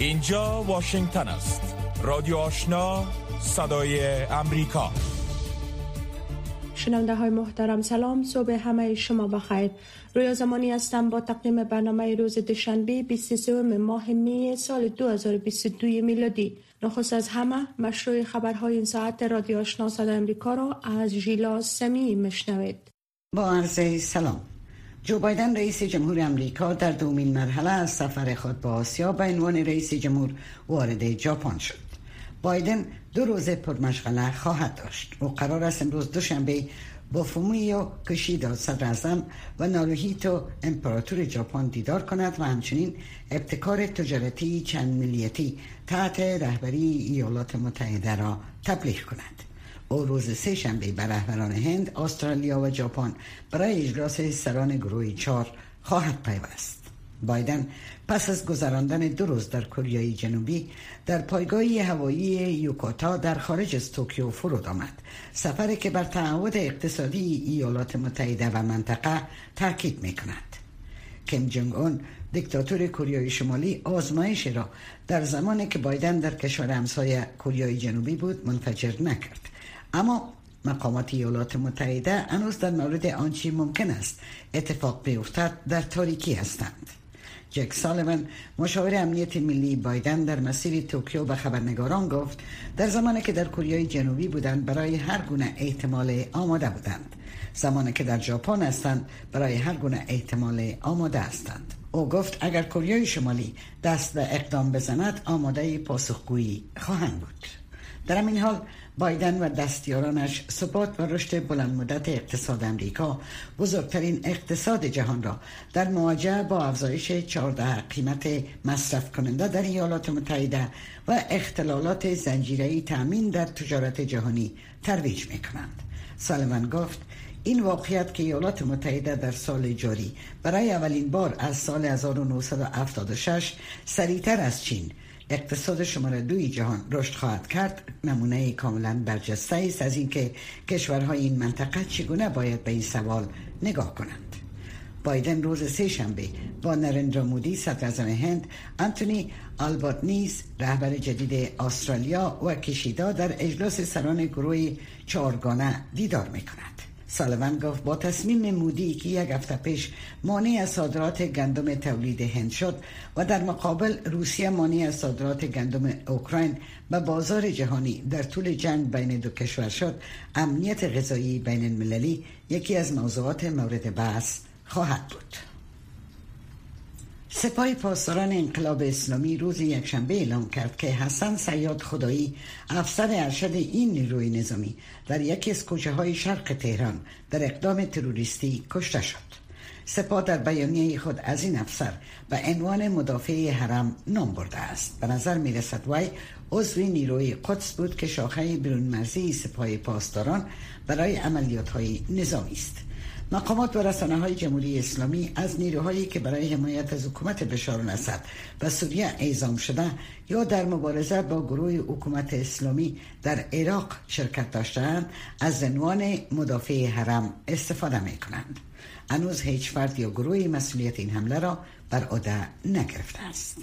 اینجا واشنگتن است. رادیو آشنا صدای امریکا. شنونده های محترم سلام صبح همه شما بخیر. رویا زمانی هستم با تقدیم برنامه روز دوشنبه 23 ماه می سال 2022 میلادی. نخست از همه مشروع خبرهای این ساعت رادیو آشنا صدای امریکا را از ژیلا سمی مشنوید با عرض سلام. جو بایدن رئیس جمهور امریکا در دومین مرحله از سفر خود به آسیا به عنوان رئیس جمهور وارد ژاپن شد. بایدن دو روز پرمشغله خواهد داشت. و قرار است امروز دوشنبه با فومیو کشیدا صدر و ناروهیتو امپراتور ژاپن دیدار کند و همچنین ابتکار تجارتی چند ملیتی تحت رهبری ایالات متحده را تبلیغ کند. او روز سه شنبه به رهبران هند، استرالیا و ژاپن برای اجلاس سران گروه چهار خواهد پیوست. بایدن پس از گذراندن دو روز در کره جنوبی در پایگاهی هوایی یوکاتا در خارج از توکیو فرود آمد. سفری که بر تعهد اقتصادی ایالات متحده و منطقه تاکید می کند کیم جنگ اون دیکتاتور کره شمالی آزمایش را در زمانی که بایدن در کشور همسایه کره جنوبی بود منفجر نکرد. اما مقامات ایالات متحده هنوز در مورد آنچه ممکن است اتفاق بیفتد در تاریکی هستند. جک سالمن مشاور امنیت ملی بایدن در مسیر توکیو به خبرنگاران گفت در زمانی که در کره جنوبی بودند برای هر گونه احتمال آماده بودند. زمانی که در ژاپن هستند برای هر گونه احتمال آماده هستند. او گفت اگر کره شمالی دست به اقدام بزند آماده پاسخگویی خواهند بود. در این حال بایدن و دستیارانش ثبات و رشد بلند مدت اقتصاد امریکا بزرگترین اقتصاد جهان را در مواجهه با افزایش 14 قیمت مصرف کننده در ایالات متحده و اختلالات زنجیره‌ای تامین در تجارت جهانی ترویج می کنند. سالمن گفت این واقعیت که ایالات متحده در سال جاری برای اولین بار از سال 1976 سریعتر از چین اقتصاد شماره دوی جهان رشد خواهد کرد نمونه کاملا برجسته است از اینکه کشورهای این منطقه چگونه باید به این سوال نگاه کنند بایدن روز سه شنبه با نرندرا مودی صدر هند انتونی نیز رهبر جدید استرالیا و کشیدا در اجلاس سران گروه چهارگانه دیدار می کند. سالوان گفت با تصمیم مودی که یک هفته پیش مانع از صادرات گندم تولید هند شد و در مقابل روسیه مانع از صادرات گندم اوکراین به بازار جهانی در طول جنگ بین دو کشور شد امنیت غذایی بین المللی یکی از موضوعات مورد بحث خواهد بود. سپاه پاسداران انقلاب اسلامی روز یکشنبه اعلام کرد که حسن سیاد خدایی افسر ارشد این نیروی نظامی در یکی از کوچه های شرق تهران در اقدام تروریستی کشته شد. سپاه در بیانیه خود از این افسر به عنوان مدافع حرم نام برده است. به نظر می رسد وی عضو نیروی قدس بود که شاخه برون مرزی سپاه پاسداران برای عملیات های نظامی است. مقامات و رسانه های جمهوری اسلامی از نیروهایی که برای حمایت از حکومت بشار الاسد و سوریه اعزام شده یا در مبارزه با گروه حکومت اسلامی در عراق شرکت داشتند از عنوان مدافع حرم استفاده می کنند. هنوز هیچ فرد یا گروهی مسئولیت این حمله را بر عهده نگرفته است.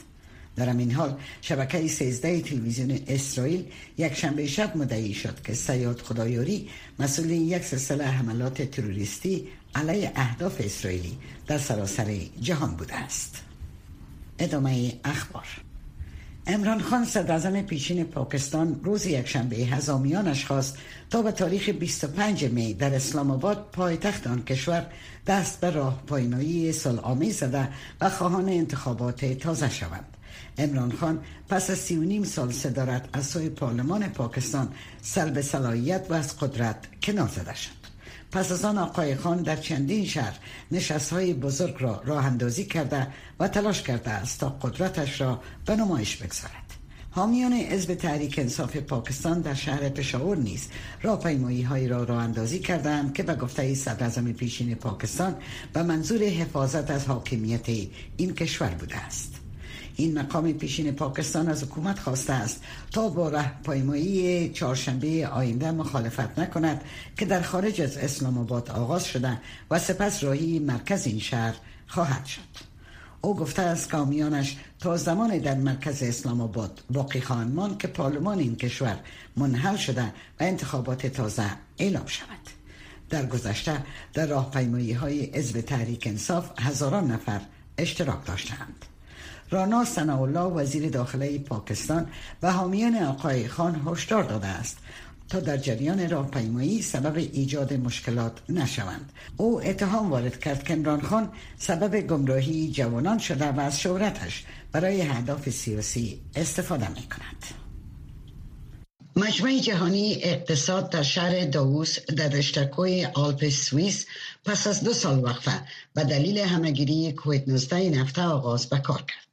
در این حال شبکه 13 تلویزیون اسرائیل یک شنبه شب مدعی شد که سیاد خدایوری مسئول یک سلسله حملات تروریستی علیه اهداف اسرائیلی در سراسر جهان بوده است. ادامه اخبار. امران خان صدر پیشین پاکستان روز یکشنبه هزامیانش خواست تا به تاریخ 25 می در اسلام آباد پایتخت آن کشور دست به راه پایینایی صلح زده و خواهان انتخابات تازه شوند. امران خان پس از سی و نیم سال صدارت از سوی پارلمان پاکستان سلب صلاحیت و از قدرت کنار زده شد. پس از آن آقای خان در چندین شهر نشست های بزرگ را راه اندازی کرده و تلاش کرده است تا قدرتش را به نمایش بگذارد. حامیان حزب تحریک انصاف پاکستان در شهر پشاور نیز راهپیمایی هایی را راه اندازی کردند که به گفته صدر پیشین پاکستان به منظور حفاظت از حاکمیت این کشور بوده است. این مقام پیشین پاکستان از حکومت خواسته است تا با پایمایی چهارشنبه آینده مخالفت نکند که در خارج از اسلام آباد آغاز شده و سپس راهی مرکز این شهر خواهد شد. او گفته است کامیانش تا زمان در مرکز اسلام آباد باقی خواهند ماند که پارلمان این کشور منحل شده و انتخابات تازه اعلام شود. در گذشته در راهپیمایی های حزب تحریک انصاف هزاران نفر اشتراک داشتند رانا الله وزیر داخله پاکستان و حامیان آقای خان هشدار داده است تا در جریان راهپیمایی سبب ایجاد مشکلات نشوند. او اتهام وارد کرد که امران خان سبب گمراهی جوانان شده و از شهرتش برای هدف سیاسی استفاده می کند مجمع جهانی اقتصاد در شهر داووس در رشتکوی آلپ سوئیس پس از دو سال وقفه به دلیل همگیری کویت 19 نفته آغاز به کار کرد.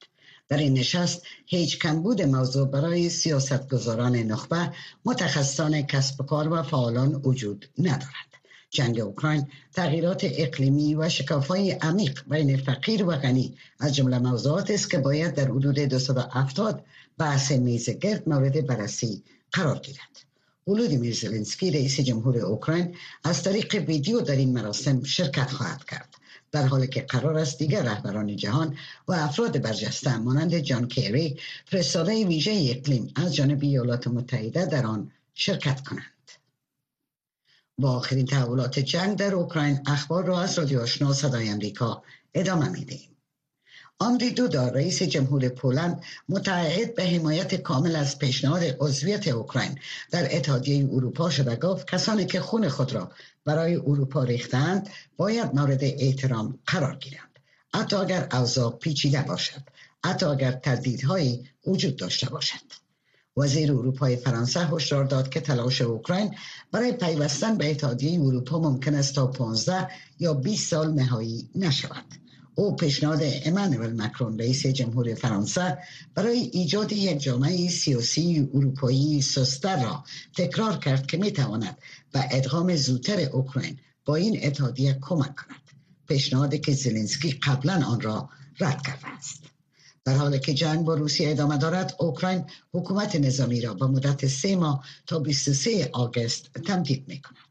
در این نشست هیچ کمبود موضوع برای سیاستگزاران نخبه متخصصان کسب کار و فعالان وجود ندارد. جنگ اوکراین تغییرات اقلیمی و شکافهای عمیق بین فقیر و غنی از جمله موضوعات است که باید در حدود 270 بحث میز گرد مورد بررسی قرار گیرد. ولودیمیر زلنسکی رئیس جمهور اوکراین از طریق ویدیو در این مراسم شرکت خواهد کرد. در حالی که قرار است دیگر رهبران جهان و افراد برجسته مانند جان کیری فرستاده ویژه اقلیم از جانب ایالات متحده در آن شرکت کنند. با آخرین تحولات جنگ در اوکراین اخبار را از رادیو آشنا صدای امریکا ادامه می‌دهیم. آندری دودا رئیس جمهور پولند متعهد به حمایت کامل از پیشنهاد عضویت اوکراین. در اتحادیه اروپا شده گفت کسانی که خون خود را برای اروپا ریختند باید مورد احترام قرار گیرند. حتی اگر اوضاع پیچیده باشد حتی اگر تردیدهایی وجود داشته باشد. وزیر اروپای فرانسه هشدار داد که تلاش اوکراین برای پیوستن به اتحادیه اروپا ممکن است تا 15 یا 20 سال نهایی نشود. او پیشنهاد امانوئل مکرون رئیس جمهور فرانسه برای ایجاد یک جامعه سیاسی اروپایی سستر را تکرار کرد که می تواند به ادغام زودتر اوکراین با این اتحادیه کمک کند. پیشنهادی که زلنسکی قبلا آن را رد کرده است. در حالی که جنگ با روسیه ادامه دارد اوکراین حکومت نظامی را به مدت سه ماه تا 23 آگست تمدید می کند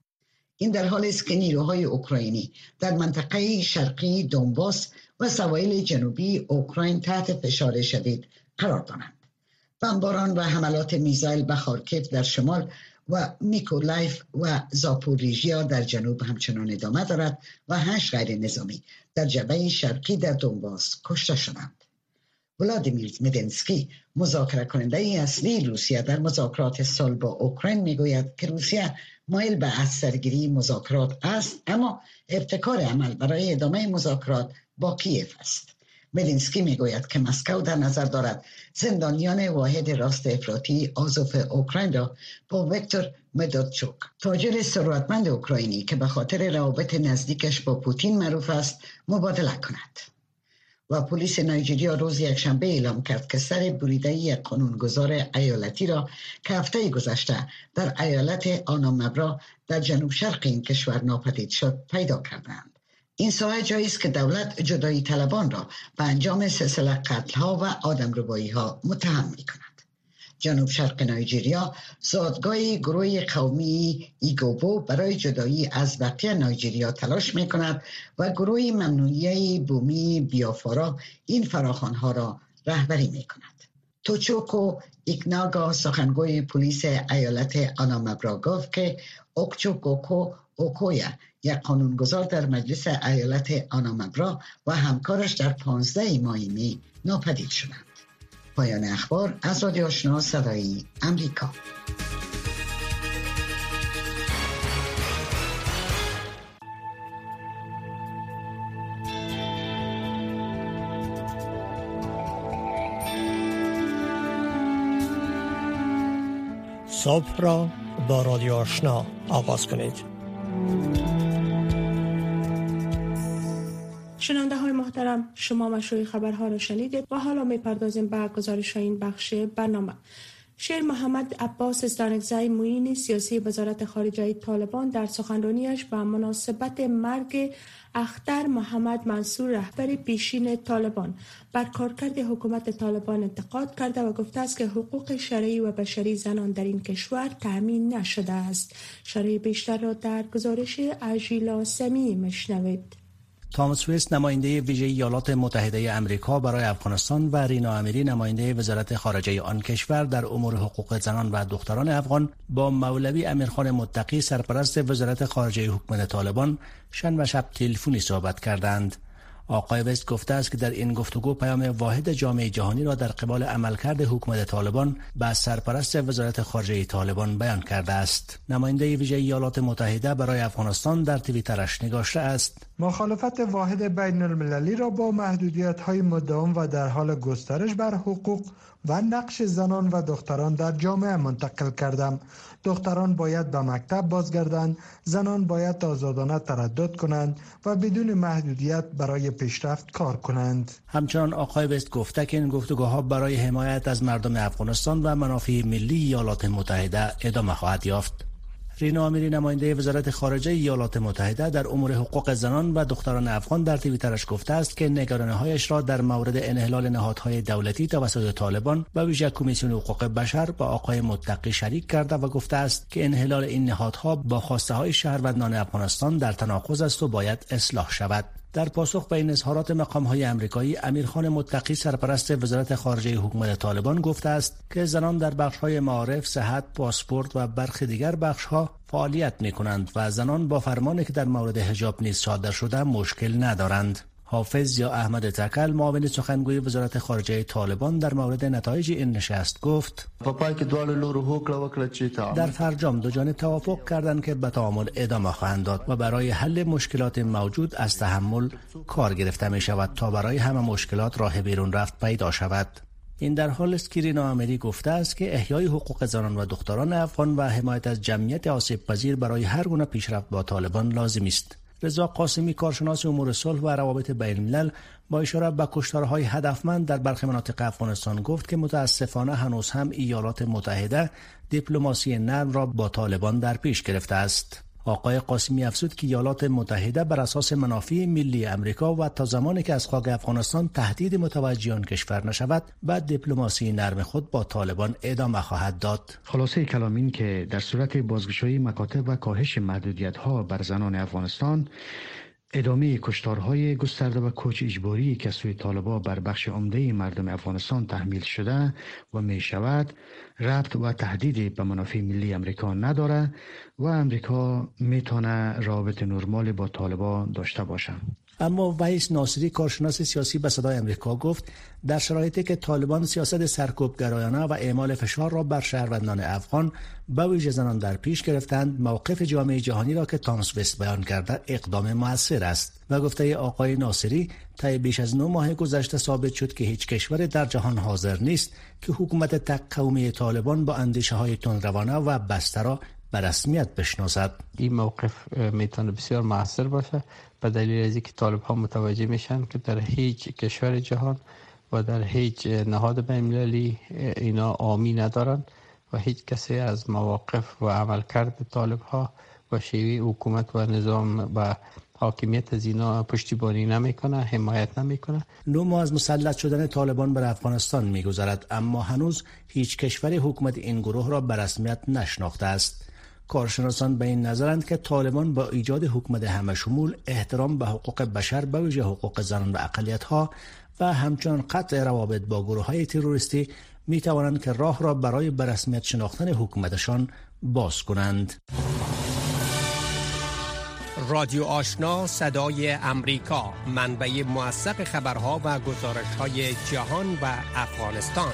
این در حال است که نیروهای اوکراینی در منطقه شرقی دونباس و سواحل جنوبی اوکراین تحت فشار شدید قرار دارند بمباران و حملات میزایل به خارکیف در شمال و میکولایف و زاپوریژیا در جنوب همچنان ادامه دارد و هشت غیر نظامی در جبهه شرقی در دونباس کشته شدند. ولادیمیر مدنسکی مذاکره کننده اصلی روسیه در مذاکرات سال با اوکراین می‌گوید که روسیه مایل به از سرگیری مذاکرات است اما ابتکار عمل برای ادامه مذاکرات با کیف است. ملینسکی می‌گوید که مسکو در نظر دارد زندانیان واحد راست افراطی آزوف اوکراین را با وکتور مدادچوک تاجر ثروتمند اوکراینی که به خاطر روابط نزدیکش با پوتین معروف است مبادله کند. و پلیس نایجریا روز یکشنبه اعلام کرد که سر بریده یک قانونگذار ایالتی را که هفته گذشته در ایالت آنامبرا در جنوب شرق این کشور ناپدید شد پیدا کردند این ساحه جایی است که دولت جدایی طلبان را به انجام سلسله قتل ها و آدم ها متهم می کند. جنوب شرق نایجریا زادگاه گروه قومی ایگوبو برای جدایی از بقیه نایجریا تلاش می کند و گروه ممنوعیه بومی بیافارا این فراخانها را رهبری می کند. توچوکو ایکناگا سخنگوی پلیس ایالت آنامبرا گفت که اوکچوکوکو اوکویا یک قانونگذار در مجلس ایالت آنامبرا و همکارش در پانزده ماه ناپدید شدند. پایان اخبار از رادیو آشنا صدایی امریکا. صبح را با رادیو آشنا آغاز کنید. شنونده های محترم شما مشروع خبرها را شنیدید و حالا می پردازیم به گزارش این بخش برنامه. شیر محمد عباس استانکزای موین سیاسی وزارت خارجه طالبان در سخنرانیش به مناسبت مرگ اختر محمد منصور رهبر پیشین طالبان بر کارکرد حکومت طالبان انتقاد کرده و گفته است که حقوق شرعی و بشری زنان در این کشور تأمین نشده است. شرعی بیشتر را در گزارش اجیلا سمی مشنوید تامس ویست نماینده ویژه ایالات متحده امریکا برای افغانستان و رینا امیری نماینده وزارت خارجه آن کشور در امور حقوق زنان و دختران افغان با مولوی امیرخان متقی سرپرست وزارت خارجه حکومت طالبان شنبه شب تلفنی صحبت کردند. آقای وست گفته است که در این گفتگو پیام واحد جامعه جهانی را در قبال عملکرد حکومت طالبان به سرپرست وزارت خارجه طالبان بیان کرده است. نماینده ویژه ایالات متحده برای افغانستان در توییترش نگاشته است. مخالفت واحد بین المللی را با محدودیت های مدام و در حال گسترش بر حقوق و نقش زنان و دختران در جامعه منتقل کردم. دختران باید به مکتب بازگردند زنان باید آزادانه تردد کنند و بدون محدودیت برای پیشرفت کار کنند. همچنان آقای وست گفته که این گفتگوها برای حمایت از مردم افغانستان و منافع ملی ایالات متحده ادامه خواهد یافت. رینا آمیری نماینده وزارت خارجه ایالات متحده در امور حقوق زنان و دختران افغان در توییترش گفته است که نگرانی‌هایش را در مورد انحلال نهادهای دولتی توسط طالبان و ویژه کمیسیون حقوق بشر با آقای متقی شریک کرده و گفته است که انحلال این نهادها با خواسته های شهروندان افغانستان در تناقض است و باید اصلاح شود. در پاسخ به این اظهارات مقام های امریکایی امیرخان متقی سرپرست وزارت خارجه حکومت طالبان گفته است که زنان در بخش های معارف، صحت، پاسپورت و برخی دیگر بخش ها فعالیت می کنند و زنان با فرمانی که در مورد حجاب نیز صادر شده مشکل ندارند. حافظ یا احمد تکل معاون سخنگوی وزارت خارجه طالبان در مورد نتایج این نشست گفت در فرجام دو جانب توافق کردند که به تعامل ادامه خواهند داد و برای حل مشکلات موجود از تحمل کار گرفته می شود تا برای همه مشکلات راه بیرون رفت پیدا شود. این در حال است که رینا امری گفته است که احیای حقوق زنان و دختران افغان و حمایت از جمعیت آسیب پذیر برای هر گونه پیشرفت با طالبان لازم است. رضا قاسمی کارشناس امور صلح و روابط بین الملل با اشاره به کشتارهای هدفمند در برخی مناطق افغانستان گفت که متاسفانه هنوز هم ایالات متحده دیپلماسی نرم را با طالبان در پیش گرفته است. آقای قاسمی افزود که ایالات متحده بر اساس منافع ملی امریکا و تا زمانی که از خاک افغانستان تهدید متوجه آن کشور نشود و دیپلماسی نرم خود با طالبان ادامه خواهد داد. خلاصه کلام این که در صورت بازگشایی مکاتب و کاهش محدودیت ها بر زنان افغانستان ادامه کشتارهای گسترده و کوچ اجباری که سوی طالبا بر بخش عمده مردم افغانستان تحمیل شده و می شود ربط و تهدید به منافع ملی امریکا نداره و امریکا می‌تونه رابط نرمال با طالبان داشته باشه. اما ویس ناصری کارشناس سیاسی به صدای امریکا گفت در شرایطی که طالبان سیاست سرکوبگرایانه و اعمال فشار را بر شهروندان افغان به ویژه زنان در پیش گرفتند موقف جامعه جهانی را که تامس وست بیان کرده اقدام موثر است. و گفته آقای ناصری طی بیش از نو ماه گذشته ثابت شد که هیچ کشور در جهان حاضر نیست که حکومت تک قومی طالبان با اندیشه های تندروانه و بسته را به رسمیت بشناسد. این موقف می‌تونه بسیار موثر باشه. به دلیل از اینکه طالب ها متوجه میشن که در هیچ کشور جهان و در هیچ نهاد بین‌المللی اینا آمی ندارن و هیچ کسی از مواقف و عملکرد طالب ها و شیوه حکومت و نظام و حاکمیت از اینا پشتیبانی نمی‌کنه حمایت نمی‌کنه. نو ماه از مسلط شدن طالبان بر افغانستان میگذرد اما هنوز هیچ کشور حکومت این گروه را به رسمیت نشناخته است. کارشناسان به این نظرند که طالبان با ایجاد حکومت همه شمول احترام به حقوق بشر به ویژه حقوق زنان و اقلیت ها و همچنان قطع روابط با گروه های تروریستی می توانند که راه را برای برسمیت شناختن حکومتشان باز کنند. رادیو آشنا صدای امریکا منبع موثق خبرها و گزارش های جهان و افغانستان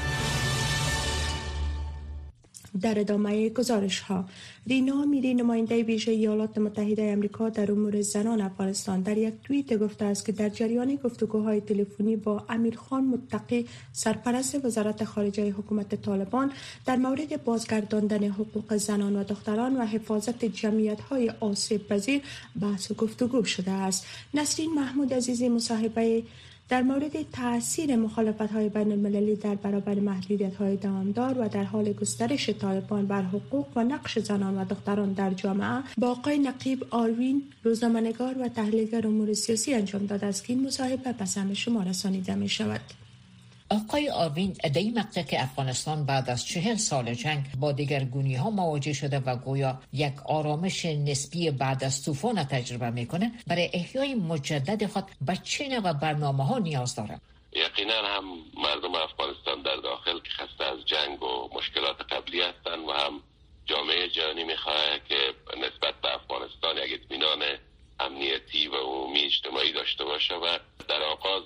در ادامه گزارش ها رینا میری نماینده ویژه ایالات متحده امریکا در امور زنان افغانستان. در یک توییت گفته است که در جریان گفتگوهای تلفنی با امیرخان متقی سرپرست وزارت خارجه حکومت طالبان در مورد بازگرداندن حقوق زنان و دختران و حفاظت جمعیت های آسیب پذیر بحث و گفتگو شده است. نسرین محمود عزیزی مصاحبه در مورد تاثیر مخالفت های بین المللی در برابر محدودیت های دوامدار و در حال گسترش طالبان بر حقوق و نقش زنان و دختران در جامعه با آقای نقیب آروین روزنامه‌نگار و تحلیلگر امور سیاسی انجام داده است که این مصاحبه به شما رسانیده می شود آقای آروین در این که افغانستان بعد از چهل سال جنگ با دیگرگونی ها مواجه شده و گویا یک آرامش نسبی بعد از طوفان تجربه می‌کنه برای احیای مجدد خود به چه نوع برنامه ها نیاز داره. یقینا هم مردم افغانستان در داخل که خسته از جنگ و مشکلات قبلی هستند و هم جامعه جهانی می‌خواه که نسبت به افغانستان یک اطمینان امنیتی و عمومی اجتماعی داشته باشه و در آغاز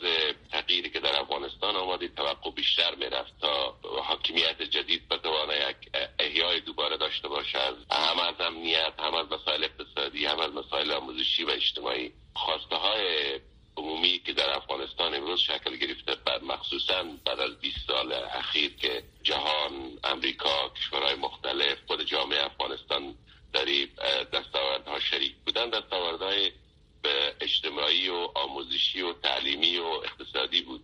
تغییری که در افغانستان آمده توقع بیشتر می‌رفت تا حاکمیت جدید بتوانه یک احیای دوباره داشته باشه هم از امنیت هم از مسائل اقتصادی هم از مسائل آموزشی و اجتماعی. خواسته های عمومی که در افغانستان امروز شکل گرفته بعد مخصوصا بعد از 20 سال اخیر که جهان امریکا کشورهای مختلف خود جامعه افغانستان در دستاوردها شریک بودن. دستاوردهای اجتماعی و آموزشی و تعلیمی و اقتصادی بود.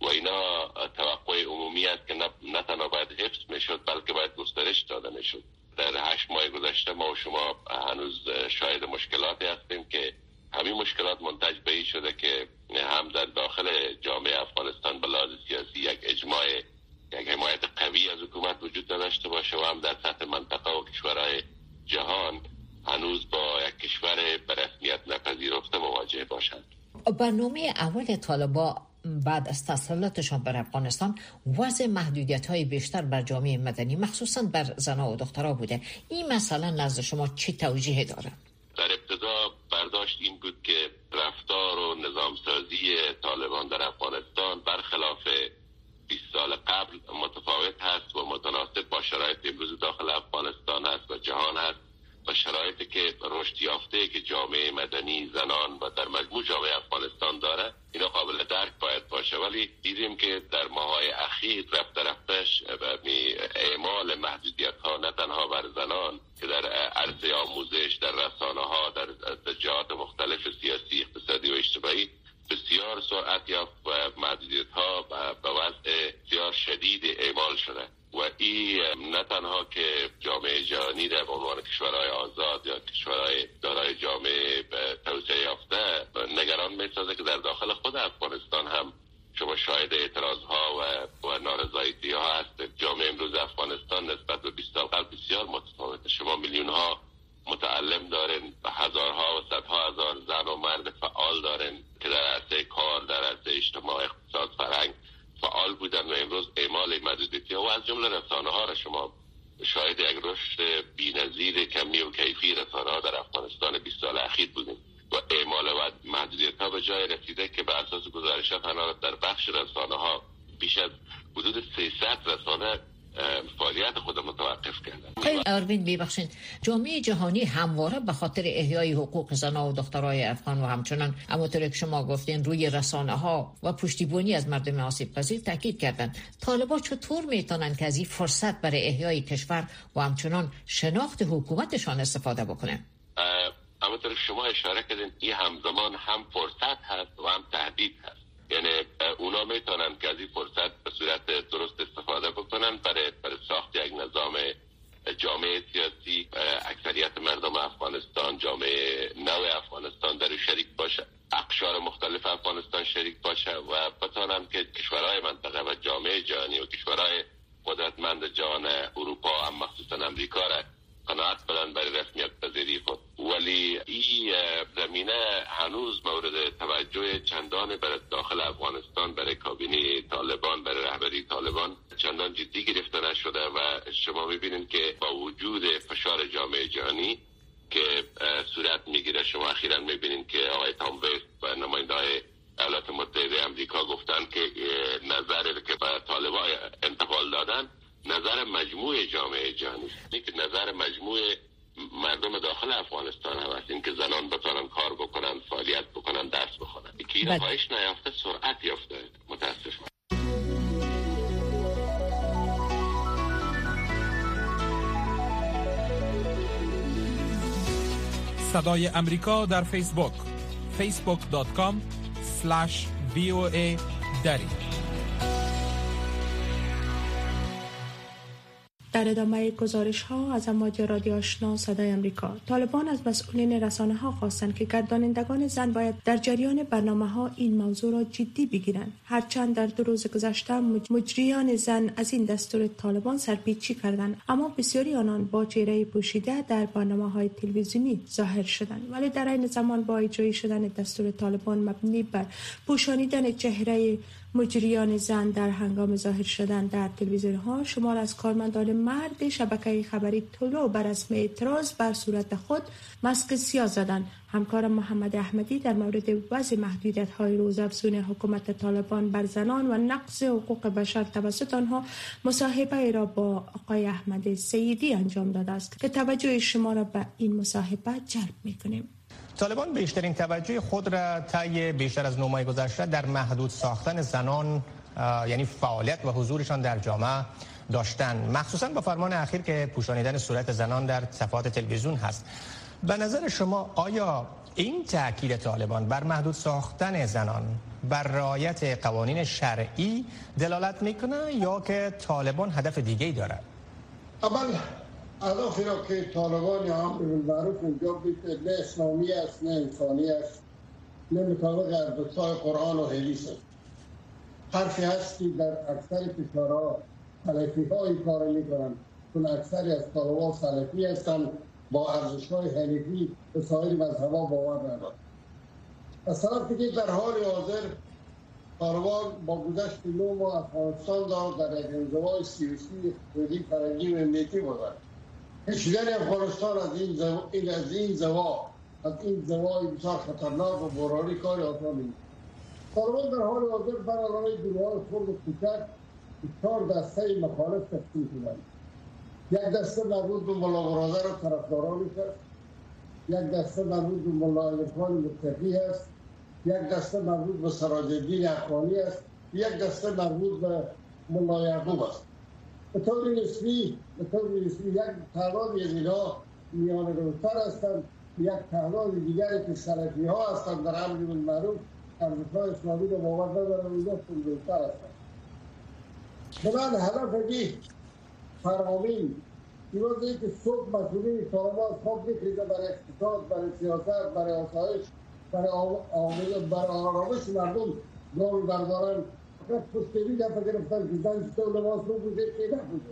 و اینا توقع عمومی است که نه تنها باید حفظ می‌شد بلکه باید گسترش داده می‌شد. در هشت ماه گذشته ما و شما هنوز شاهد مشکلاتی هستیم که همین مشکلات منتج به این شده که هم در داخل جامعه افغانستان به لحاظ سیاسی یک اجماع یک حمایت قوی از حکومت وجود نداشته باشه و هم در سطح منطقه و کشورهای جهان هنوز با یک کشور به رسمیت نپذیرفته مواجه باشند برنامه اول طالبا بعد از تسلطشان بر افغانستان وضع محدودیت های بیشتر بر جامعه مدنی مخصوصا بر زنها و دخترها بوده این مسئله نزد شما چه توجیه داره؟ در ابتدا برداشت این بود که رفتار و نظامسازی طالبان در افغانستان برخلاف 20 سال قبل متفاوت هست و متناسب با شرایط امروز داخل افغانستان هست و جهان هست. و شرایطی که رشد یافته که جامعه مدنی زنان و در مجموع جامعه افغانستان داره اینا قابل درک باید باشه. ولی دیدیم که در ماهای اخیر رفت رفتش اعمال محدودیت ها نه تنها بر زنان که در عرضه آموزش در رسانه ها در جهات مختلف سیاسی اقتصادی و اجتماعی بسیار سرعت یافت و محدودیت ها به وضع بسیار شدید اعمال شده و این نه تنها که جامعه جهانی در عنوان کشورهای آزاد یا کشورهای دارای جامعه توسعه یافته نگران می‌سازه که در داخل خود افغانستان هم شما شاهد اعتراض ها و, و نارضایتی ها هست جامعه امروز افغانستان نسبت به 20 سال قبل بسیار متفاوته شما میلیون ها متعلم دارن و هزارها و صدها هزار زن و مرد فعال دارن که در عرصه کار در عرصه اجتماع اقتصاد فرهنگ فعال بودن و امروز اعمال محدودیتی و از جمله رسانه ها را شما شاهد یک رشد بی‌نظیر کمی و کیفی رسانه ها در افغانستان 20 سال اخیر بودیم و اعمال و محدودیت ها به جای رسیده که بر اساس گزارش ها در بخش رسانه ها بیش از حدود 300 رسانه فعالیت خود متوقف کردن خیلی اروین ببخشید جامعه جهانی همواره به خاطر احیای حقوق زنان و دخترای افغان و همچنان همونطور که شما گفتین روی رسانه ها و پشتیبانی از مردم آسیب پذیر تاکید کردند طالبا چطور می‌تونن که از این فرصت برای احیای کشور و همچنان شناخت حکومتشان استفاده بکنن؟ همونطور شما اشاره کردین این همزمان هم فرصت هست و هم تهدید هست. یعنی اونا می‌تونن که از این فرصت به صورت درست استفاده بکنن برای, برای ساخت یک نظام جامعه سیاسی. اکثریت مردم افغانستان جامعه نو افغانستان در شریک باشه. اقشار مختلف افغانستان شریک باشه و بتانن که کشورهای منطقه و جامعه جهانی و کشورهای قدرتمند جهان اروپا هم مخصوصا امریکا را قناعت بدن برای رسمیت پذیری خود ولی این زمینه هنوز مورد توجه چندان برای داخل افغانستان برای کابینه طالبان برای رهبری طالبان چندان جدی گرفته نشده و شما می‌بینید که با وجود فشار جامعه جهانی که صورت می‌گیره شما اخیرا می‌بینید که آقای تام و نماینده ایالات متحده امریکا گفتن که نظر که به طالبان انتقال دادن نظر مجموع جامعه جهانی. است که نظر مجموع مردم داخل افغانستان هم هست. که زنان بتانن کار بکنن فعالیت بکنن درس بخونن. که این خواهش بله. نیافته سرعت یافته. متاسفانه صدای امریکا در فیسبوک. facebook.com slash voa دری. در ادامه گزارش ها از امواج رادیو آشنا صدای امریکا طالبان از مسئولین رسانه ها خواستند که گردانندگان زن باید در جریان برنامه ها این موضوع را جدی بگیرند. هرچند در دو روز گذشته مجریان زن از این دستور طالبان سرپیچی کردند اما بسیاری آنان با چهره پوشیده در برنامه های تلویزیونی ظاهر شدند. ولی در این زمان با اجرای شدن دستور طالبان مبنی بر پوشانیدن چهره مجریان زن در هنگام ظاهر شدن در تلویزیون ها شمار از کارمندان مرد شبکه خبری طلوع بر اسم اعتراض بر صورت خود مسک سیاه زدند همکار محمد احمدی در مورد وضع محدودیت های روزافزون حکومت طالبان بر زنان و نقض حقوق بشر توسط آنها مصاحبه را با آقای احمد سیدی انجام داده است که توجه شما را به این مصاحبه جلب می‌کنیم. طالبان بیشترین توجه خود را طی بیشتر از نو گذشته در محدود ساختن زنان یعنی فعالیت و حضورشان در جامعه داشتن. مخصوصا با فرمان اخیر که پوشانیدن صورت زنان در صفحات تلویزیون هست. به نظر شما آیا این تاکید طالبان بر محدود ساختن زنان بر رعایت قوانین شرعی دلالت می‌کنه یا که طالبان هدف دیگه ای دارد؟ اول اهدافی را که طالبان یا هم معروف اونجا بیت نه اسلامی است نه انسانی است نه مطابق ارزشهای قرآن و حدیث است. حرفی هست که در اکثر کشورها سلفی ها این کار می‌کنن. چون اکثری از طالبان سلفی هستند با ارزش های حنیفی به سایر مذهبا باور ندارند از طرف دیگه در حال حاضر طالبان با گذشت نو ماه افغانستان دار در یک انزوای سیاسی اقتصادی فرنگی و امنیتی بودند کشیدن افغانستان از این زوا این از این زوا از این زوای بسیار خطرناک و برانی کار آسان نیست طالبان در حال حاضر بر علاوه گروه خود و کوچک چهار دسته مخالف تقسیم شدند یک دسته مربوط به ملا برادر و طرفدارانش است یک دسته مربوط به ملا عرفان متقی است. یک دسته مربوط به سراج الدین اخوانی است. یک دسته مربوط به ملا یعقوب است. به طور نسبی به طور نسبی یک تعداد از اینها میان روتر هستند یک تعداد دیگری که سلفی ها هستند در امر بالمعروف ارزشهای اسلامی رو باور ندارن. اینجا روتر هستند بنابراین هدف فرامین دیروز که صبح مسئولین طالبان خواب بکریده برای اقتصاد برای سیاست برای آسایش برای آرامش مردم گام بردارن. فقط پشتوی دفعه گرفتن که زن چطور لباس رو بوده که نبوده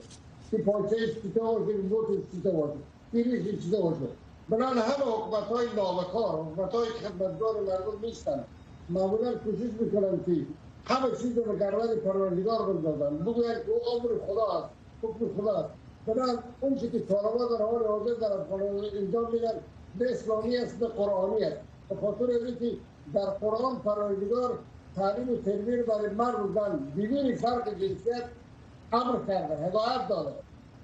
که پاچهش چطور باشه که بوتش چطور باشه پیریش چطور باشه بنان همه حکومت های نابکار حکومت های خدمتگار مردم نیستن. معمولا کوشش می‌کنن که همه چیز رو به گرد پروردگار بندازن. بگوین که او امر خدا است حکم خدا است. بنان اون که طالبان در حال حاضر در افغانستان انجام میدن به اسلامی است به قرآنی است. به خاطر اینکه در قرآن پروردگار تعلیم و تربیه برای مرد و زن بدون فرق جنسیت؟ امر کرده هدایت داده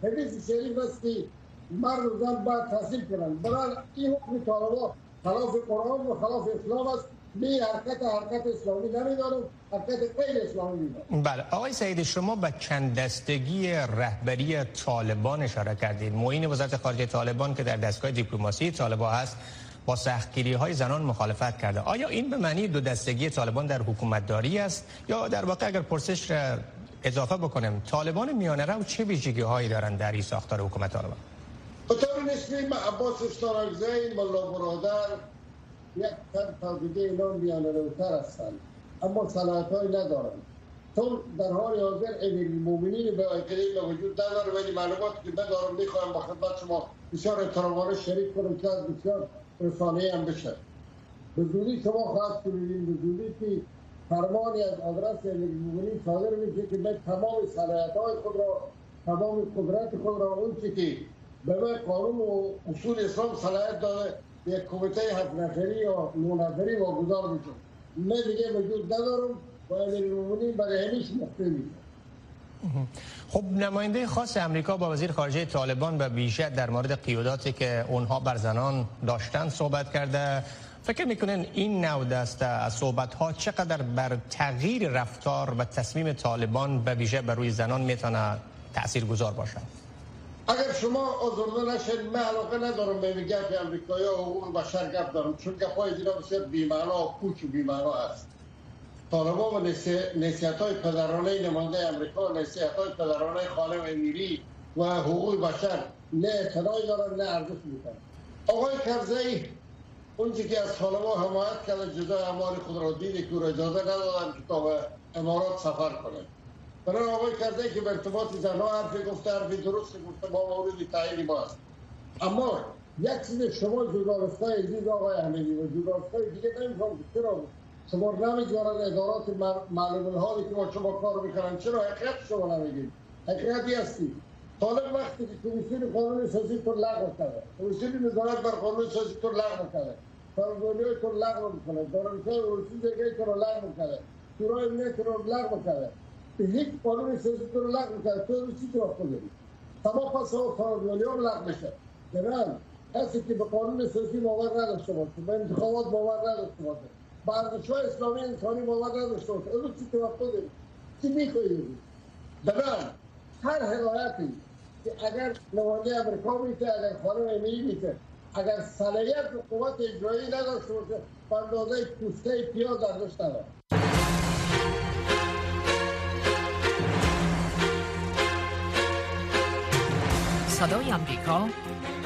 حدیث شریف است که مرد و زن باید تحصیل کنند. برای این حکم طالبان خلاف قرآن و خلاف اسلام است. می حرکت حرکت اسلامی نمی‌دانم حرکت غیر اسلامی می‌دانم بله. آقای سعید شما به چند دستگی رهبری طالبان اشاره کردید. معین وزارت خارجه طالبان که در دستگاه دیپلماسی طالبان هست با سختگیری های زنان مخالفت کرده. آیا این به معنی دو دستگی طالبان در حکومت داری است؟ یا در واقع اگر پرسش را اضافه بکنیم طالبان میانه رو چه ویژگی هایی دارند در این ساختار حکومت طالبان؟ به طور نسبی عباس استانگزین ملا برادر یک تن تا دیگه اینا میانه روتر هستند. اما صلاحیت های ندارند. چون در حال حاضر امیر المومنین به آیقلی به وجود نداره ولی معلومات که بدارم می‌خوایم با خدمت شما بسیار احترامانه شریک کنم که از بسیار رسانه هم بشه. به زودی شما خواهد کنید به زودی که فرمانی از آدرس امیر صادر میشه که به تمام صلاحیت های خود را تمام قدرت خود را اون که به قانون و اصول اسلام صلاحیت داده یک کمیته هفت نفری یا نو واگذار میشه نه دیگه وجود ندارم و امیر برای همیش مخفی میشه خب نماینده خاص امریکا با وزیر خارجه طالبان به بیشتر در مورد قیوداتی که اونها بر زنان داشتن صحبت کرده. فکر می‌کنین این نوع دسته از صحبت ها چقدر بر تغییر رفتار و تصمیم طالبان به ویژه بر روی زنان می‌تونه تأثیر گذار باشه؟ اگر شما آزرده نشد من علاقه ندارم به گپ امریکایی و حقوق بشر گپ دارم چون گپ های دینا بسیار بیمعنا و کوچ و بیمعنا است طالبان و نسیت های پدرانه نمانده امریکا نسیت های پدرانه خانم امیری و حقوق بشر نه اعتنای دارن نه ارزش می‌کنن آقای کرزی اونچه که از طالبا حمایت کرده جزای اموال خود را دیده که را اجازه ندادن که تا به امارات سفر کنه. برای آقای کرده که به ارتباط زنها حرفی گفته حرفی درست گفته با مورد تعیین ما است. اما یک چیز شما جدارستای عزیز آقای احمدی و جدارستای دیگه نمی‌خوام که چرا؟ شما نمیگوارن ادارات معلوم الحالی که با شما کار می‌کنن چرا حقیقت شما نمیگید؟ حقیقتی هستی. طالب وقتی که کمیسیون قانون سازی تو لغو کرده. کمیسیون نظارت بر قانون سازی تو لغو کرده. فرمانده تو لغو می‌کنه. دارمسای اروسی دیگه تو رو لغو کرده. شورای ملی تو رو لغو به یک قانون سازی تو رو لغو کرده. تو اروسی تو رو خود تمام پس ها فرمانده هم لغو میشه. بنام کسی که به قانون سازی باور نداشته باشه به انتخابات باور نداشته باشه. ارزش اسلامی انسانی باور نداشته باشه. اروسی تو رو خود چی می‌خواهی بنام هر حمایتی که اگر نماینده امریکا میشه اگر خانم امیلی میشه اگر صلاحیت و قوت اجرایی نداشته باشه به اندازه پوسته پیاز ارزش نداره صدای امریکا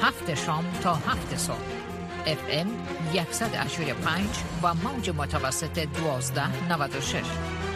هفت شام تا هفت صبح. اف ام 185 و موج متوسط 1296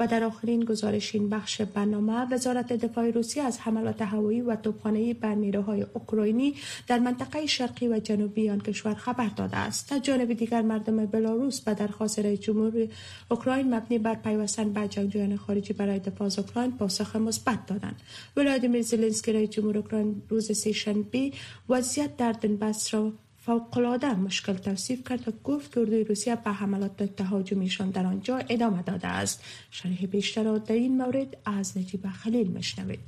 و در آخرین گزارش این بخش برنامه وزارت دفاع روسیه از حملات هوایی و توپخانه‌ای بر نیروهای اوکراینی در منطقه شرقی و جنوبی آن کشور خبر داده است. از جانب دیگر مردم بلاروس به درخواست رئیس جمهور اوکراین مبنی بر پیوستن به جنگجویان خارجی برای دفاع از اوکراین پاسخ مثبت دادند. ولادیمیر زلنسکی رئیس جمهور اوکراین روز سهشنبه وضعیت در دنباس را فوقالعاده مشکل توصیف کرد و گفت که اردوی روسیه به حملات تهاجمیشان در آنجا ادامه داده است. شرح بیشتر در این مورد از نجیب خلیل مشنوید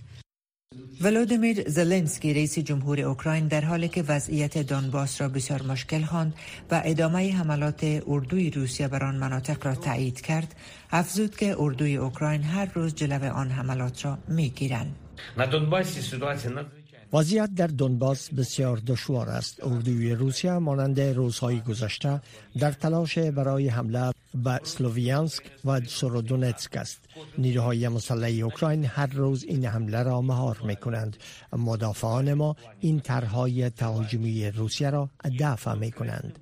ولودیمیر زلنسکی رئیس جمهور اوکراین در حالی که وضعیت دانباس را بسیار مشکل خواند و ادامه حملات اردوی روسیه بر آن مناطق را تایید کرد افزود که اردوی اوکراین هر روز جلو آن حملات را می‌گیرند. وضعیت در دونباس بسیار دشوار است. اردوی روسیه مانند روزهای گذشته در تلاش برای حمله به سلوویانسک و سرودونتسک است. نیروهای مسلح اوکراین هر روز این حمله را مهار می کنند. مدافعان ما این طرحهای تهاجمی روسیه را دفع می کنند.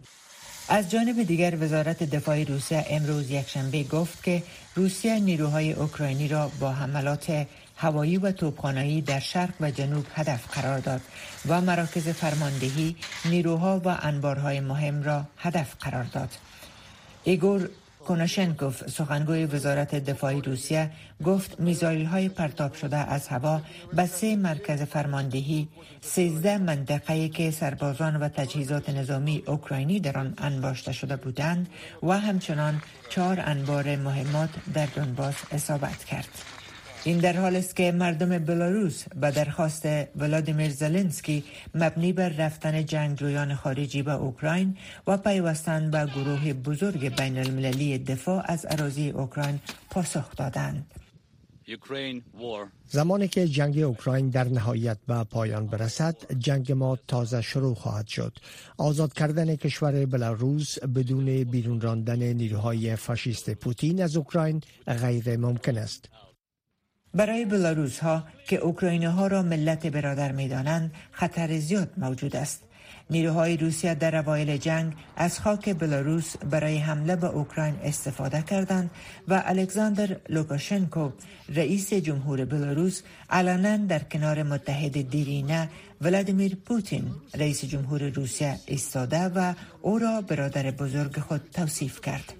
از جانب دیگر وزارت دفاع روسیه امروز یکشنبه گفت که روسیه نیروهای اوکراینی را با حملات هوایی و توپخانه‌ای در شرق و جنوب هدف قرار داد و مراکز فرماندهی، نیروها و انبارهای مهم را هدف قرار داد. ایگور کوناشنکوف سخنگوی وزارت دفاع روسیه گفت میزایل های پرتاب شده از هوا به سه مرکز فرماندهی 13 منطقه که سربازان و تجهیزات نظامی اوکراینی در آن انباشته شده بودند و همچنان چهار انبار مهمات در دونباس اصابت کرد. این در حال است که مردم بلاروس به درخواست ولادیمیر زلنسکی مبنی بر رفتن جنگجویان خارجی به اوکراین و پیوستن به گروه بزرگ بین المللی دفاع از اراضی اوکراین پاسخ دادند. زمانی که جنگ اوکراین در نهایت به پایان برسد جنگ ما تازه شروع خواهد شد. آزاد کردن کشور بلاروس بدون بیرون راندن نیروهای فاشیست پوتین از اوکراین غیر ممکن است. برای بلاروس ها که اوکراینی ها را ملت برادر می دانند خطر زیاد موجود است. نیروهای روسیه در اوایل جنگ از خاک بلاروس برای حمله به اوکراین استفاده کردند و الکساندر لوکاشنکو رئیس جمهور بلاروس علنا در کنار متحد دیرینه ولادیمیر پوتین رئیس جمهور روسیه ایستاده و او را برادر بزرگ خود توصیف کرد.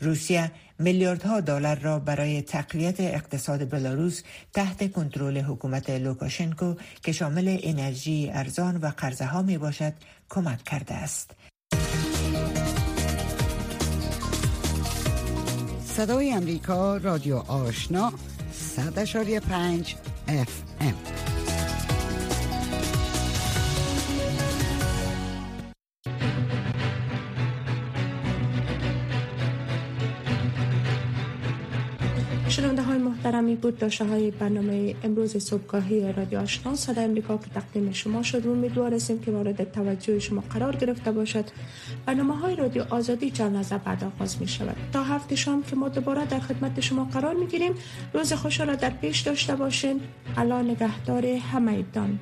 روسیه میلیاردها دلار را برای تقویت اقتصاد بلاروس تحت کنترل حکومت لوکاشنکو که شامل انرژی ارزان و قرضه ها می باشد کمک کرده است. صدای امریکا رادیو آشنا 100.5 FM محترمی بود. داشته های برنامه امروز صبحگاهی رادیو آشنا صدا امریکا که تقدیم شما شد. امیدوار هستیم که مورد توجه شما قرار گرفته باشد. برنامه های رادیو آزادی چند از بعد آغاز می شود تا هفته شام که ما دوباره در خدمت شما قرار می گیریم روز خوش را در پیش داشته باشین. الان نگهدار همه دان